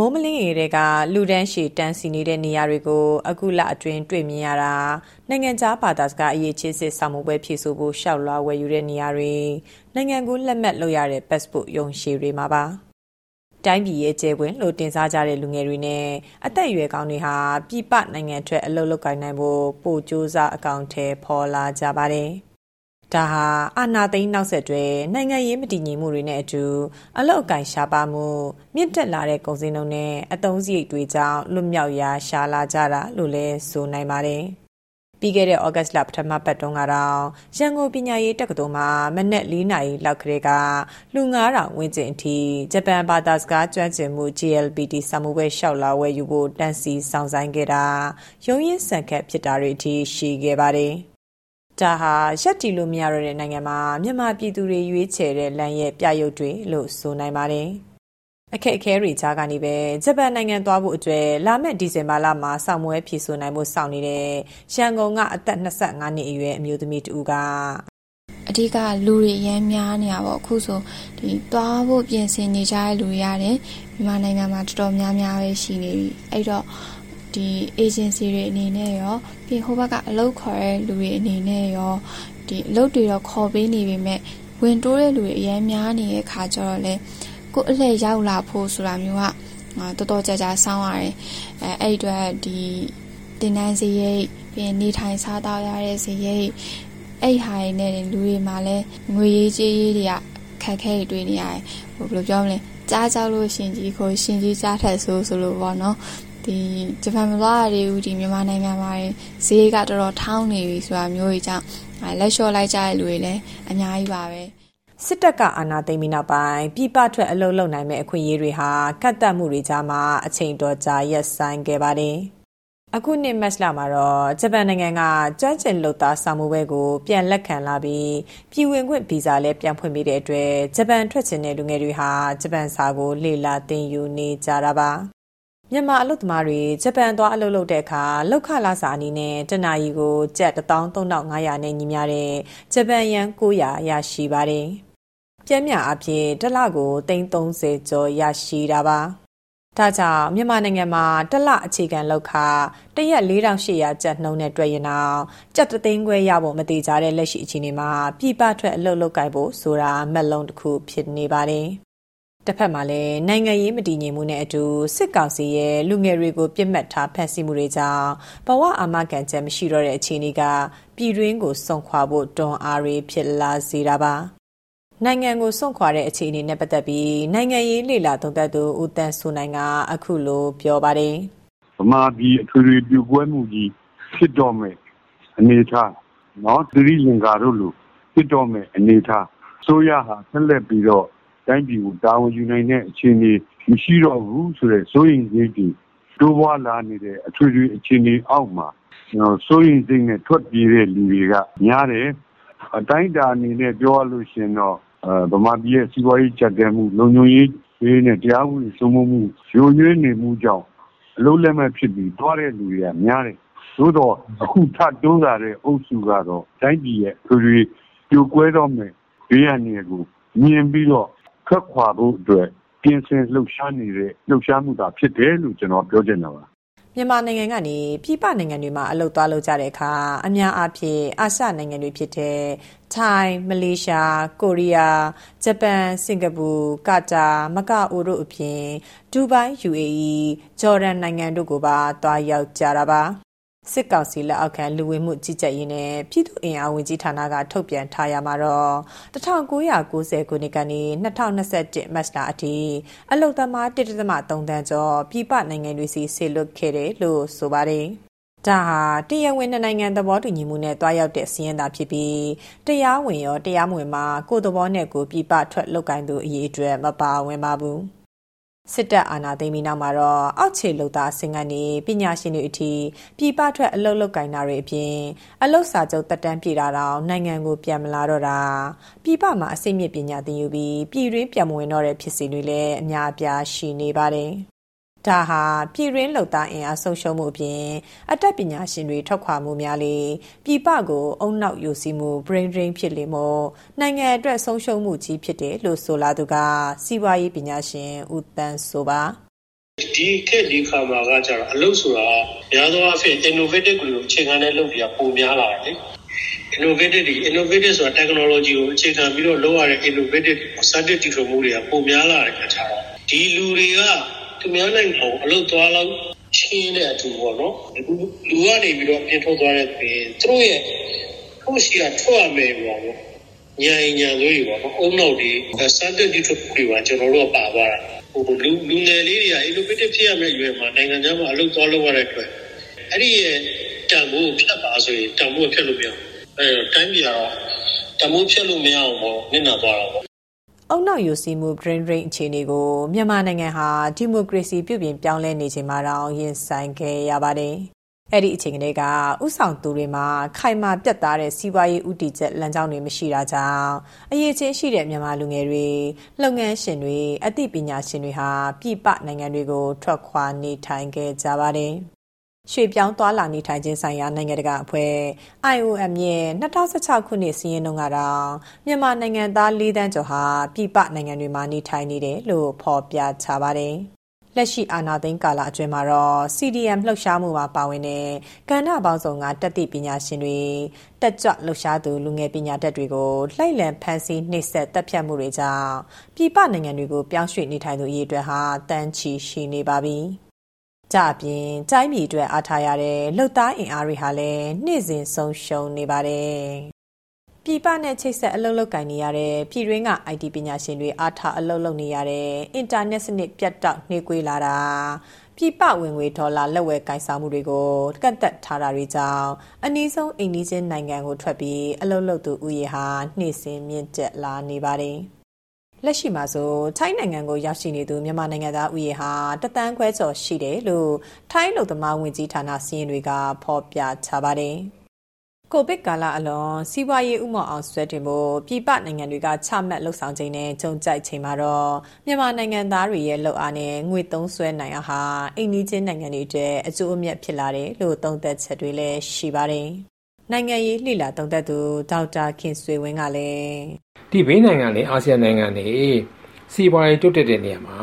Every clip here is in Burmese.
မိုးမလင်းရေတွေကလူဒန်းရှည်တန်းစီနေတဲ့နေရာတွေကိုအခုလအတွင်းတွေ့မြင်ရတာနိုင်ငံခြားဘာသာစကားအရေးချင်းစစ်ဆောင်မှုပွဲဖြည့်ဆို့ဖို့ရှောက်လွှာဝယ်ယူတဲ့နေရာတွေနိုင်ငံကူးလက်မှတ်လုပ်ရတဲ့ passport ရုံရှည်တွေမှာပါတိုင်းပြည်ရဲ့ကျဲပွင့်လို့တင်စားကြတဲ့လူငယ်တွေနဲ့အသက်အရွယ်ကောင်းတွေဟာပြည်ပနိုင်ငံထွက်အလုပ်လုပ်ကိုင်နိုင်ဖို့ပို့ကြိုးစားအကောင့်ထဲပေါ်လာကြပါတယ်။ ဒါဟာအာဏာသိမ်းနောက်ဆက်တွဲနိုင်ငံရေးမတည်ငြိမ်မှုတွေနဲ့အတူအလောက်အကင်ရှားပါမှုမြင့်တက်လာတဲ့ကုန်စည်နှုန်းနဲ့အသုံးစရိတ်တွေကြောင့်လွတ်မြောက်ရာရှားလာကြတာလို့လည်းဆိုနိုင်ပါတယ်။ပြီးခဲ့တဲ့ဩဂတ်စ်လပထမပတ်တုန်းကတော့ရန်ကုန်ပညာရေးတက္ကသိုလ်မှာမနက်၄နာရီလောက်ကလေးကလူ9000ဝန်းကျင်အထိဂျပန်ဘာသာစကားကျွမ်းကျင်မှု GLPT စာမှုပွဲလျှောက်လာဝယ်ယူဖို့တန်းစီဆောင်ဆိုင်ခဲ့တာရုံးရင်းဆန်ခတ်ဖြစ်တာတွေအထိရှိခဲ့ပါတယ်။ ဒါဟာရက်တီလို့မရတော့တဲ့နိုင်ငံမှာမြန်မာပြည်သူတွေရွေးချယ်တဲ့လမ်းရဲ့ပြရုပ်တွေလို့ဆိုနိုင်ပါတယ်။အခက်အခဲတွေကြားကနေပဲဂျပန်နိုင်ငံသွားဖို့အတွက်လာမယ့်ဒီဇင်ဘာလမှာစောင့်မွဲဖြည့်ဆို့နိုင်ဖို့စောင့်နေတဲ့ရန်ကုန်ကအသက်25နှစ်အရွယ်အမျိုးသမီးတူကအဓိကလူတွေရမ်းများနေတာပေါ့အခုဆိုဒီသွားဖို့ပြင်ဆင်နေကြတဲ့လူတွေရတယ်မြန်မာနိုင်ငံမှာတော်တော်များများပဲရှိနေပြီအဲ့တော့ ဒီ agency တွေအနေနဲ့ရောပြီးဟိုဘက်ကအလုပ်ခေါ်တဲ့လူတွေအနေနဲ့ရောဒီအလုပ်တွေတော့ခေါ်ပေးနေပေမဲ့ဝင်တိုးတဲ့လူတွေအများများနေတဲ့ခါကျတော့လေကိုအလှည့်ရောက်လာဖို့ဆိုတာမျိုးကတော်တော်ကြာကြာစောင်းရတယ်အဲအဲ့အတွက်ဒီတင်တန်းစရိတ်ပြီးနေထိုင်စားသောက်ရတဲ့စရိတ်အဲ့ဟာတွေနဲ့လူတွေမှာလဲငွေရေးကြေးရေးတွေကခက်ခဲတွေတွေ့နေရတယ်ဟိုဘယ်လိုပြောမလဲကြားကြောက်လို့ရှင်ကြီးကိုရှင်ကြီးကြားထက်ဆိုဆိုလို့ပေါ့နော် ဒီဂျပန်မသွားရသေးဘူးဒီမြန်မာနိုင်ငံမှာဈေးကတော်တော်ထောင်းနေပြီဆိုတာမျိုးကြီးကြောင့်လက်လျှော့လိုက်ကြတဲ့လူတွေလည်းအများကြီးပါပဲစစ်တပ်ကအာဏာသိမ်းပြီးနောက်ပိုင်းပြည်ပထွက်အလုပ်လုပ်နိုင်မဲ့အခွင့်အရေးတွေဟာကတ်တက်မှုတွေကြားမှာအချိန်တော်ကြာရပ်ဆိုင်းခဲ့ပါတယ်အခုနှစ်မတ်လမှာတော့ဂျပန်နိုင်ငံကကျွမ်းကျင်လုပ်သားစာမှုပွဲကိုပြန်လက်ခံလာပြီးပြည်ဝင်ခွင့်ဗီဇာလည်းပြန်ဖွင့်ပေးတဲ့အတွက်ဂျပန်ထွက်ချင်တဲ့လူငယ်တွေဟာဂျပန်စာကိုလေ့လာသင်ယူနေကြတာပါ မြန်မာအလုပ်သမားတွေဂျပန်သွားအလုပ်လုပ်တဲ့အခါလောက်ခလာစာအနေနဲ့တနာရီကိုကျပ်13500နဲ့ညီမျှတဲ့ဂျပန်ယန်900ရရှိပါတယ်။ပြင်းမြအဖြစ်တစ်လကို330ကျော်ရရှိတာပါ။ဒါကြောင့်မြန်မာနိုင်ငံမှာတစ်လအခြေခံလောက်ခတရက်4800ကျပ်နှုန်းနဲ့တွက်ရင်တော့ကျပ်သိန်းခွဲရဖို့မတိကြတဲ့လက်ရှိအခြေအနေမှာပြည်ပထွက်အလုပ်လုပ်ကိုင်ဖို့ဆိုတာမက်လုံးတစ်ခုဖြစ်နေပါတယ်။ တစ်ဖက်မှာလည်းနိုင်ငံရေးမတည်ငြိမ်မှုနဲ့အတူစစ်ကောင်စီရဲ့လူငယ်တွေကိုပြစ်မှတ်ထားဖမ်းဆီးမှုတွေကြောင့်ဘဝအာမခံချက်မရှိတော့တဲ့အခြေအနေကပြည်တွင်းကိုစွန့်ခွာဖို့တွန်းအားတွေဖြစ်လာစေတာပါနိုင်ငံကိုစွန့်ခွာတဲ့အခြေအနေနဲ့ပတ်သက်ပြီးနိုင်ငံရေးလေလာသုံးသပ်သူဦးတန်းစုနိုင်ကအခုလိုပြောပါတယ်ဗမာပြည်အထွေထွေပြိုကွဲမှုကြီးဖြစ်တော့မယ်အနေထားနော်သတိလင်္ကာတို့လိုဖြစ်တော့မယ်အနေထားဆိုရဟာဆက်လက်ပြီးတော့ တိုင်းပြည်ကိုတာဝန်ယူနိုင်တဲ့အခြေအနေမရှိတော့ဘူးဆိုတဲ့စိုးရိမ်စိတ်တွေတိုးပွားလာနေတဲ့အထွေထွေအခြေအနေအောက်မှာစိုးရိမ်စိတ်နဲ့ထွက်ပြေးတဲ့လူတွေကများတယ်အတိုင်းတာအနေနဲ့ပြောရလို့ရှင်တော့ဗမာပြည်ရဲ့စီးပွားရေးကြက်တဲမှုလုံခြုံရေးရေးနဲ့တရားဥပဒေစိုးမိုးမှုယိုယွင်းနေမှုကြောင့်အလုံးလက်မဲ့ဖြစ်ပြီးတွားတဲ့လူတွေကများတယ်သို့တော့အခုထတိုးလာတဲ့အုပ်စုကတော့တိုင်းပြည်ရဲ့ထွေထွေပြိုကွဲတော့မယ်ဘေးရန်တွေကိုမြင်ပြီးတော့ ထွက်ခွာဖို့အတွက်ပြင်ဆင်လှုပ်ရှားနေတဲ့လှုပ်ရှားမှုသာဖြစ်တယ်လို့ကျွန်တော်ပြောချင်တာပါမြန်မာနိုင်ငံကနေပြည်ပနိုင်ငံတွေမှာအလုပ်သွားလုပ်ကြတဲ့အခါအများအားဖြင့်အာရှနိုင်ငံတွေဖြစ်တဲ့ထိုင်းမလေးရှားကိုရီးယားဂျပန်စင်ကာပူကာတာမကာအိုတို့အပြင်ဒူဘိုင်း UAE ဂျော်ဒန်နိုင်ငံတို့ကိုပါသွားရောက်ကြတာပါ စစ်ကောင်စီလက်အောက်ခံလူဝင်မှုကြီးကြပ်ရေးနဲ့ပြည်သူ့အင်အားဝန်ကြီးဌာနကထုတ်ပြန်ထားရမှာတော့1990ခုနှစ်ကနေ2021မတ်လအထိအလုံသမား1.3တန်းကျော်ပြည်ပနိုင်ငံတွေစီဆေလွတ်ခဲ့တယ်လို့ဆိုပါတယ်။ဒါဟာတရားဝင်နိုင်ငံသဘောတူညီမှုနဲ့တွားရောက်တဲ့စီးရင်သာဖြစ်ပြီးတရားဝင်ရောတရားမဝင်မှာကိုယ်သဘောနဲ့ကိုပြည်ပထွက်လုပ်ကိုင်သူအရေးအတွက်မပါဝင်ပါဘူး။ စစ်တပ်အာဏာသိမ်းပြီးနောက်မှာတော့အောက်ခြေလုပ်သားအဆင့်ကနေပညာရှင်တွေအထိပြည်ပထွက်အလုပ်လုပ်ကိုင်တာတွေအပြင်အလုပ်စာချုပ်တက်တန်းပြေတာတောင်နိုင်ငံကိုပြန်မလာတော့တာပြည်ပမှာအစိမ့်မြင့်ပညာသင်ယူပြီးပြည်တွင်းပြန်မဝင်တော့တဲ့ဖြစ်စဉ်တွေလည်းအများအပြားရှိနေပါတယ်။ ဒါဟာပြည်ရင်းလှုပ်သားအင်အားဆုံးရှုံးမှုအပြင်အတတ်ပညာရှင်တွေထွက်ခွာမှုများလေပြည်ပကိုအုံနောက်ယိုစီးမှု brain drain ဖြစ်လေမို့နိုင်ငံအတွက်ဆုံးရှုံးမှုကြီးဖြစ်တယ်လို့ဆိုလာသူကစီးပွားရေးပညာရှင်ဦးတန်းဆိုပါဒီခေတ်ဒီခါမှာကကြတော့အလုပ်ဆိုတာများသောအားဖြင့် innovative ကိုအခြေခံတဲ့လုပ်တွေကပုံများလာတယ် innovative တွေ innovative ဆိုတာ technology ကိုအခြေခံပြီးတော့လုပ်ရတဲ့ innovative scientific တီထွင်မှုတွေကပုံများလာတဲ့အခါကျတော့ဒီလူတွေက သူများနိုင်ငံကိုအလုပ်သွားလောက်ချင်းတဲ့အတူပေါ့နော်လူကနေပြီးတော့ပြင်ထုတ်သွားတဲ့ပြင်သူတို့ရဲ့ကိုရှိကထွက်ရမယ်ပေါ့နော်ညာညာလို့ရပါတော့အုံနောက်ဒီစတဲ့ဒီထုတ်တွေပါကျွန်တော်တို့ပါသွားတာဟိုလူလူငယ်လေးတွေက innovative ဖြစ်ရမယ့်ရွယ်မှာနိုင်ငံခြားမှာအလုပ်သွားလုပ်ရတဲ့အတွက်အဲ့ဒီရဲ့တန်ဖိုးဖြတ်ပါဆိုရင်တန်ဖိုးဖြတ်လို့မရဘူးအဲတိုင်းပြည်ကတော့တန်ဖိုးဖြတ်လို့မရအောင်ပေါ့နစ်နာသွားတာပေါ့ အုံနောက်ယူစီမှု brain drain အခြေအနေကိုမြန်မာနိုင်ငံဟာဒီမိုကရေစီပြုပြင်ပြောင်းလဲနေချိန်မှာတောင်ရင်ဆိုင်ခဲ့ရပါတယ်။အဲ့ဒီအချိန်ကလေးကဥဆောင်သူတွေမှာခိုင်မာပြတ်သားတဲ့စီးပွားရေးဥတီချက်လမ်းကြောင်းတွေမရှိတာကြောင့်အရေးချင်းရှိတဲ့မြန်မာလူငယ်တွေလုပ်ငန်းရှင်တွေအသိပညာရှင်တွေဟာပြည်ပနိုင်ငံတွေကိုထွက်ခွာနေထိုင်ခဲ့ကြပါတယ်။ ရွှေ့ပြောင်းသွားလာနေထိုင်ခြင်းဆိုင်ရာနိုင်ငံတကာအဖွဲ့ IOM ရဲ့2016ခုနှစ်စီးရင်တုန်းကတော့မြန်မာနိုင်ငံသား၄တန်းကျော်ဟာပြည်ပနိုင်ငံတွေမှာနေထိုင်နေတယ်လို့ဖော်ပြချပါတယ်။လက်ရှိအာဏာသိမ်းကာလအတွင်းမှာတော့ CDM လှုပ်ရှားမှုမှာပါဝင်တဲ့ကဏ္ဍပေါင်းစုံကတက်သည့်ပညာရှင်တွေတက်ကြွလှုပ်ရှားသူလူငယ်ပညာတတ်တွေကိုလှိုက်လံဖန်ဆီးနှိပ်စက်တပ်ဖြတ်မှုတွေကြောင့်ပြည်ပနိုင်ငံတွေကိုပြောင်းရွှေ့နေထိုင်သူအရေးအတွက်ဟာတန်းချီရှိနေပါပြီ။ ကြအပြင်တိုင်းပြည်အတွက်အားထားရတဲ့လှုပ်သားအင်အားတွေဟာလည်းနေ့စဉ်ဆုံးရှုံးနေပါတယ်။ပြည်ပနဲ့ချိတ်ဆက်အလုပ်လုပ်ကင်နေရတဲ့ပြည်တွင်းက IT ပညာရှင်တွေအားထားအလုပ်လုပ်နေရတဲ့အင်တာနက်စနစ်ပြတ်တောက်နှေးကွေးလာတာပြည်ပဝင်ငွေဒေါ်လာလက်ဝယ်ကင်ဆောင်မှုတွေကိုကန့်သက်ထားတာတွေကြောင့်အနည်းဆုံးအိမ်နီးချင်းနိုင်ငံကိုထွက်ပြီးအလုပ်လုပ်သူဥယျာဉ်ဟာနှိမ့်စင်မြင့်တက်လာနေပါတယ်။ လက်ရှိမှာဆိုထိုင်းနိုင်ငံကိုရောက်ရှိနေသူမြန်မာနိုင်ငံသားဥယေဟာတသန်းခွဲကျော်ရှိတယ်လို့ထိုင်းလူသမားဝင်ကြီးဌာနစီးရင်တွေကဖော်ပြချပါတယ်။ကိုဗစ်ကာလအလွန်စီးပွားရေးဥမော်အောင်ဆွဲတင်ဖို့ပြည်ပနိုင်ငံတွေကချမှတ်လှုပ်ဆောင်ခြင်းနဲ့ကြုံကြိုက်ချိန်မှာတော့မြန်မာနိုင်ငံသားတွေရဲ့လှုပ်အားနဲ့ငွေသုံးဆွဲနိုင်အားဟာအိမ်နီးချင်းနိုင်ငံတွေအတွက်အကျိုးအမြတ်ဖြစ်လာတယ်လို့သုံးသပ်ချက်တွေလည်းရှိပါတယ်။နိုင်ငံရေးလှိလာသုံးသပ်သူဒေါက်တာခင်ဆွေဝင်းကလည်း ဒီဘေးနိုင်ငံတွေအာဆီယံနိုင်ငံတွေစီးပွားရေးတိုးတက်တဲ့နေရာမှာ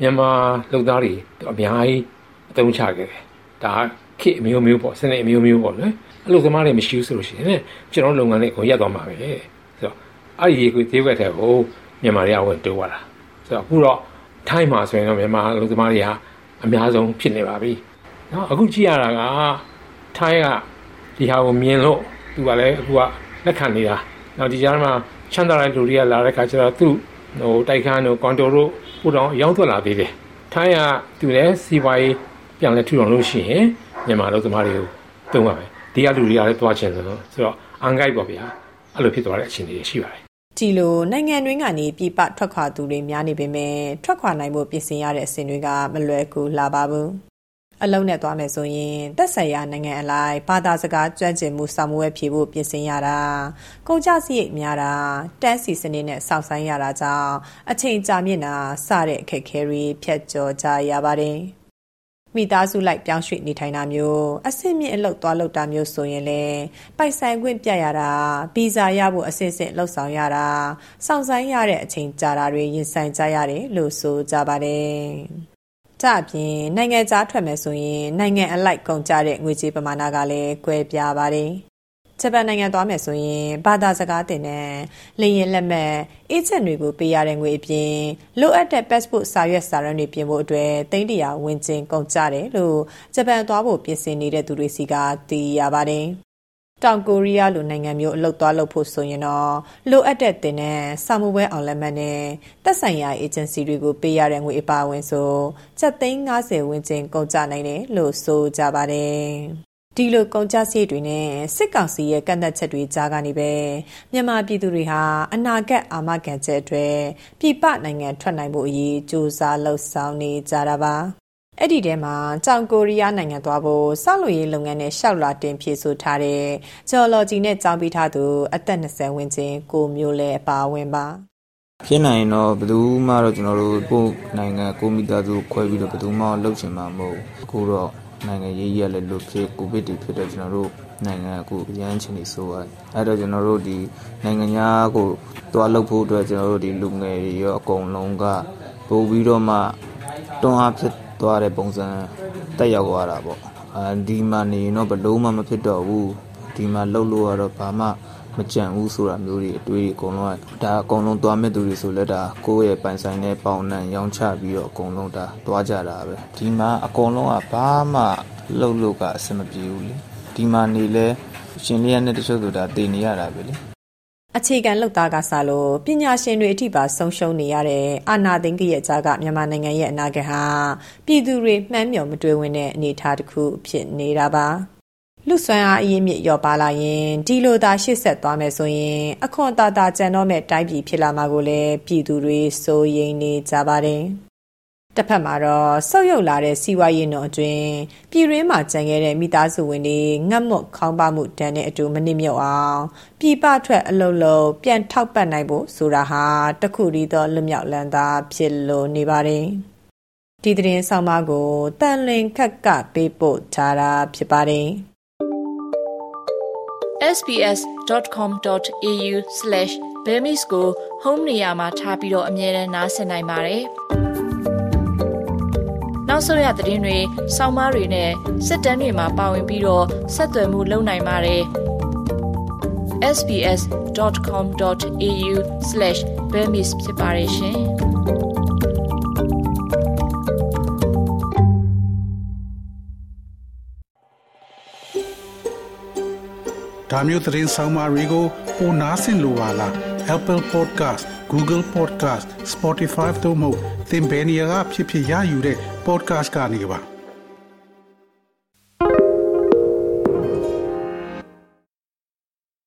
မြန်မာလုပ်သားတွေအများကြီးအသုံးချခဲ့တယ်ဒါခေအမျိုးမျိုးပေါ့စနစ်အမျိုးမျိုးပေါ့နော်အဲ့လိုသမားတွေမရှိဘူးဆိုလို့ရှိရင်ကျွန်တော်လုပ်ငန်းတွေကိုရပ်သွားမှာပဲဆိုတော့အဲ့ဒီကိုသေးဝက်တဲ့ကိုမြန်မာတွေကဝင်တိုးသွားတာဆိုတော့အခုတော့ထိုင်းမှာဆိုရင်တော့မြန်မာလူသမားတွေကအများဆုံးဖြစ်နေပါပြီเนาะအခုကြည့်ရတာကထိုင်းကဒီဟာကိုမြင်လို့သူကလည်းအခုကလက်ခံနေတာနောက်ဒီကြားမှာ ချမ်းသာတဲ့လူတွေကလာတဲ့ခါကျတော့သူ့ဟိုတိုက်ခန်းတို့ကွန်တိုတို့ပို့တော့ရောင်းထွက်လာသေးတယ်ထိုင်းကသူလည်းစီပွားရေးပြန်လဲထူထောင်လို့ရှိရင်မြန်မာလူသမားတွေကိုတုံးပါမယ်ဒီကလူတွေကလည်းတွားချင်ဆိုတော့ဆိုတော့အန်ဂိုက်ပေါ့ဗျာအဲ့လိုဖြစ်သွားတဲ့အခြေအနေရှိပါတယ်ဒီလိုနိုင်ငံတွင်းကနေပြည်ပထွက်ခွာသူတွေများနေပေမဲ့ထွက်ခွာနိုင်ဖို့ပြင်ဆင်ရတဲ့အစဉ်တွေကမလွယ်ကူလာပါဘူး အလုံးနဲ့သွားမယ်ဆိုရင်သက်ဆိုင်ရာနိုင်ငံအလိုက်ဘာသာစကားကျွမ်းကျင်မှုစာမိုးဝဲဖြေဖို့ပြင်ဆင်ရတာကုန်ကြစရိတ်များတာတန်းစီစနစ်နဲ့စောင့်ဆိုင်ရတာကြောင့်အချိန်ကြာမြင့်တာစတဲ့အခက်အခဲတွေဖြတ်ကျော်ကြရပါတယ်မိသားစုလိုက်ပြောင်းရွှေ့နေထိုင်တာမျိုးအဆင့်မြင့်အလုပ်သွားလုပ်တာမျိုးဆိုရင်လေပိုက်ဆိုင်ခွင့်ပြရတာဗီဇာရဖို့အဆင့်ဆင့်လှုပ်ဆောင်ရတာစောင့်ဆိုင်ရတဲ့အချိန်ကြာတာတွေရင်ဆိုင်ကြရတယ်လို့ဆိုကြပါတယ်။ ဒါအပြင်နိုင်ငံခြားထွက်မယ်ဆိုရင်နိုင်ငံအလိုက်ကုန်ကျတဲ့ငွေကြေးပမာဏကလည်းကွဲပြားပါတယ်။ဂျပန်နိုင်ငံသွားမယ်ဆိုရင်ဘာသာစကားသင်တန်း၊လေယာဉ်လက်မှတ်၊အေဂျင့်တွေကိုပေးရတဲ့ငွေအပြင်လိုအပ်တဲ့ passport စာရွက်စာတမ်းတွေပြင်ဖို့အတွက်သိန်းတရာဝင်ကျင်ကုန်ကျတယ်လို့ဂျပန်သွားဖို့ပြင်ဆင်နေတဲ့သူတွေစီကသိရပါတယ်။ တောင်ကိုရီးယားလိုနိုင်ငံမျိုးအလုပ်သွားလုပ်ဖို့ဆိုရင်တော့လိုအပ်တဲ့တင်တဲ့စာမှုပွဲအောင်လက်မှတ်နဲ့သက်ဆိုင်ရာအေဂျင်စီတွေကိုပေးရတဲ့ငွေအပါအဝင်ဆိုချက်သိန်း90ဝန်းကျင်ကုန်ကျနိုင်တယ်လို့ဆိုကြပါတယ်ဒီလိုကုန်ကျစရိတ်တွေနဲ့စစ်ကောင်စီရဲ့ကန့်သတ်ချက်တွေကြားကနေပဲမြန်မာပြည်သူတွေဟာအနာဂတ်အာမခံချက်အတွက်ပြည်ပနိုင်ငံထွက်နိုင်ဖို့အရေးစ조사လှုပ်ဆောင်နေကြတာပါ အဲ့ဒီထဲမှာကြောင်ကိုရီးယားနိုင်ငံသွားဖို့စောက်လို့ရေးလုပ်ငန်းနဲ့ရှောက်လာတင်ဖြည့်ဆို့ထားတဲ့ဂျော်လော်ဂျီနဲ့ကြောင်းပြီးထားသူအသက်20ဝန်းကျင်ကိုမျိုးလဲအပါဝင်ပါဖြစ်နိုင်တော့ဘယ်သူမှတော့ကျွန်တော်တို့ကိုနိုင်ငံကိုမိသားစုခွဲပြီးတော့ဘယ်သူမှလှုပ်ချင်မှာမဟုတ်အခုတော့နိုင်ငံရေးရလည်းလို့ဖြစ်ကိုဗစ်တွေဖြစ်တော့ကျွန်တော်တို့နိုင်ငံအခုရမ်းချင်နေဆိုရအဲ့တော့ကျွန်တော်တို့ဒီနိုင်ငံသားကိုတွားလုပ်ဖို့အတွက်ကျွန်တော်တို့ဒီလူငယ်တွေရောအကုန်လုံးကပို့ပြီးတော့မှတွန်းအားဖြစ် သွားတဲ့ပုံစံတက်ရောက်သွားတာပေါ့အဲဒီမှာနေရင်တော့ဘလို့မှမဖြစ်တော့ဘူးဒီမှာလှုပ်လို့ရတော့ဘာမှမကြံဘူးဆိုတာမျိုးတွေအတွေ့အကြုံအကုန်လုံးကဒါအကုန်လုံးသွားမဲ့သူတွေဆိုလဲဒါကိုယ့်ရဲ့ပိုင်ဆိုင်တဲ့ပေါင်နှံရောင်းချပြီးတော့အကုန်လုံးဒါသွားကြတာပဲဒီမှာအကုန်လုံးကဘာမှလှုပ်လို့ကအဆင်မပြေဘူးလေဒီမှာနေလဲရှင်လေးရနဲ့တချို့ဆိုတာတည်နေရတာပဲလေ အခြေခံလောက်သားကစားလို့ပညာရှင်တွေအထိပါဆုံးရှုံးနေရတဲ့အာနာသိန်းကရဲ့ကြားကမြန်မာနိုင်ငံရဲ့အနာဂတ်ဟာပြည်သူတွေမှန်းမြော်မတွေ့ဝင်တဲ့အနေအထားတစ်ခုဖြစ်နေတာပါလူဆွမ်းအားအရင်မြစ်ရော်ပါလာရင်ဒီလိုသာရှေ့ဆက်သွားမယ်ဆိုရင်အခွန်တာတာကြံတော့မဲ့တိုင်းပြည်ဖြစ်လာမှာကိုလည်းပြည်သူတွေစိုးရိမ်နေကြပါတယ် တစ်ဖက်မှာတော့ဆုတ်ယုတ်လာတဲ့စီးပွားရေးနှုန်းအတွင်းပြည်ရင်းမှာကျန်ခဲ့တဲ့မိသားစုဝင်တွေငတ်မွတ်ခေါင်းပါမှုတန်းတဲ့အတူမနစ်မြုပ်အောင်ပြည်ပထွက်အလုပ်လုပ်ပြန်ထောက်ပံ့နိုင်ဖို့ဆိုတာဟာတခုတည်းသောလွတ်မြောက်လန်းသာဖြစ်လို့နေပါတယ်ဒီသတင်းဆောင်မကိုတန်လင်ခက်ကပေးပို့ထားတာဖြစ်ပါတယ် sbs.com.au/bemis ကို home နေရာမှာထားပြီးတော့အမြဲတမ်းနှာစင်နိုင်ပါတယ်။ နောက်ဆုံးရသတင်းတွေ၊စောင်းမားတွေနဲ့စစ်တမ်းတွေမှာပါဝင်ပြီးတော့ဆက်သွယ်မှုလုပ်နိုင်ပါတယ်။ sbs.com.au/bemis ဖြစ်ပါတယ်ရှင်။ဒါမျိုးသတင်းဆောင်မာတွေကိုပိုနားဆင်လိုပါလား Apple Podcast Google Podcast Spotify တို့မှာသင်ပင်ရာဖြစ်ဖြစ်ရယူတဲ့ පෝඩ්කාස්කාරනිකවා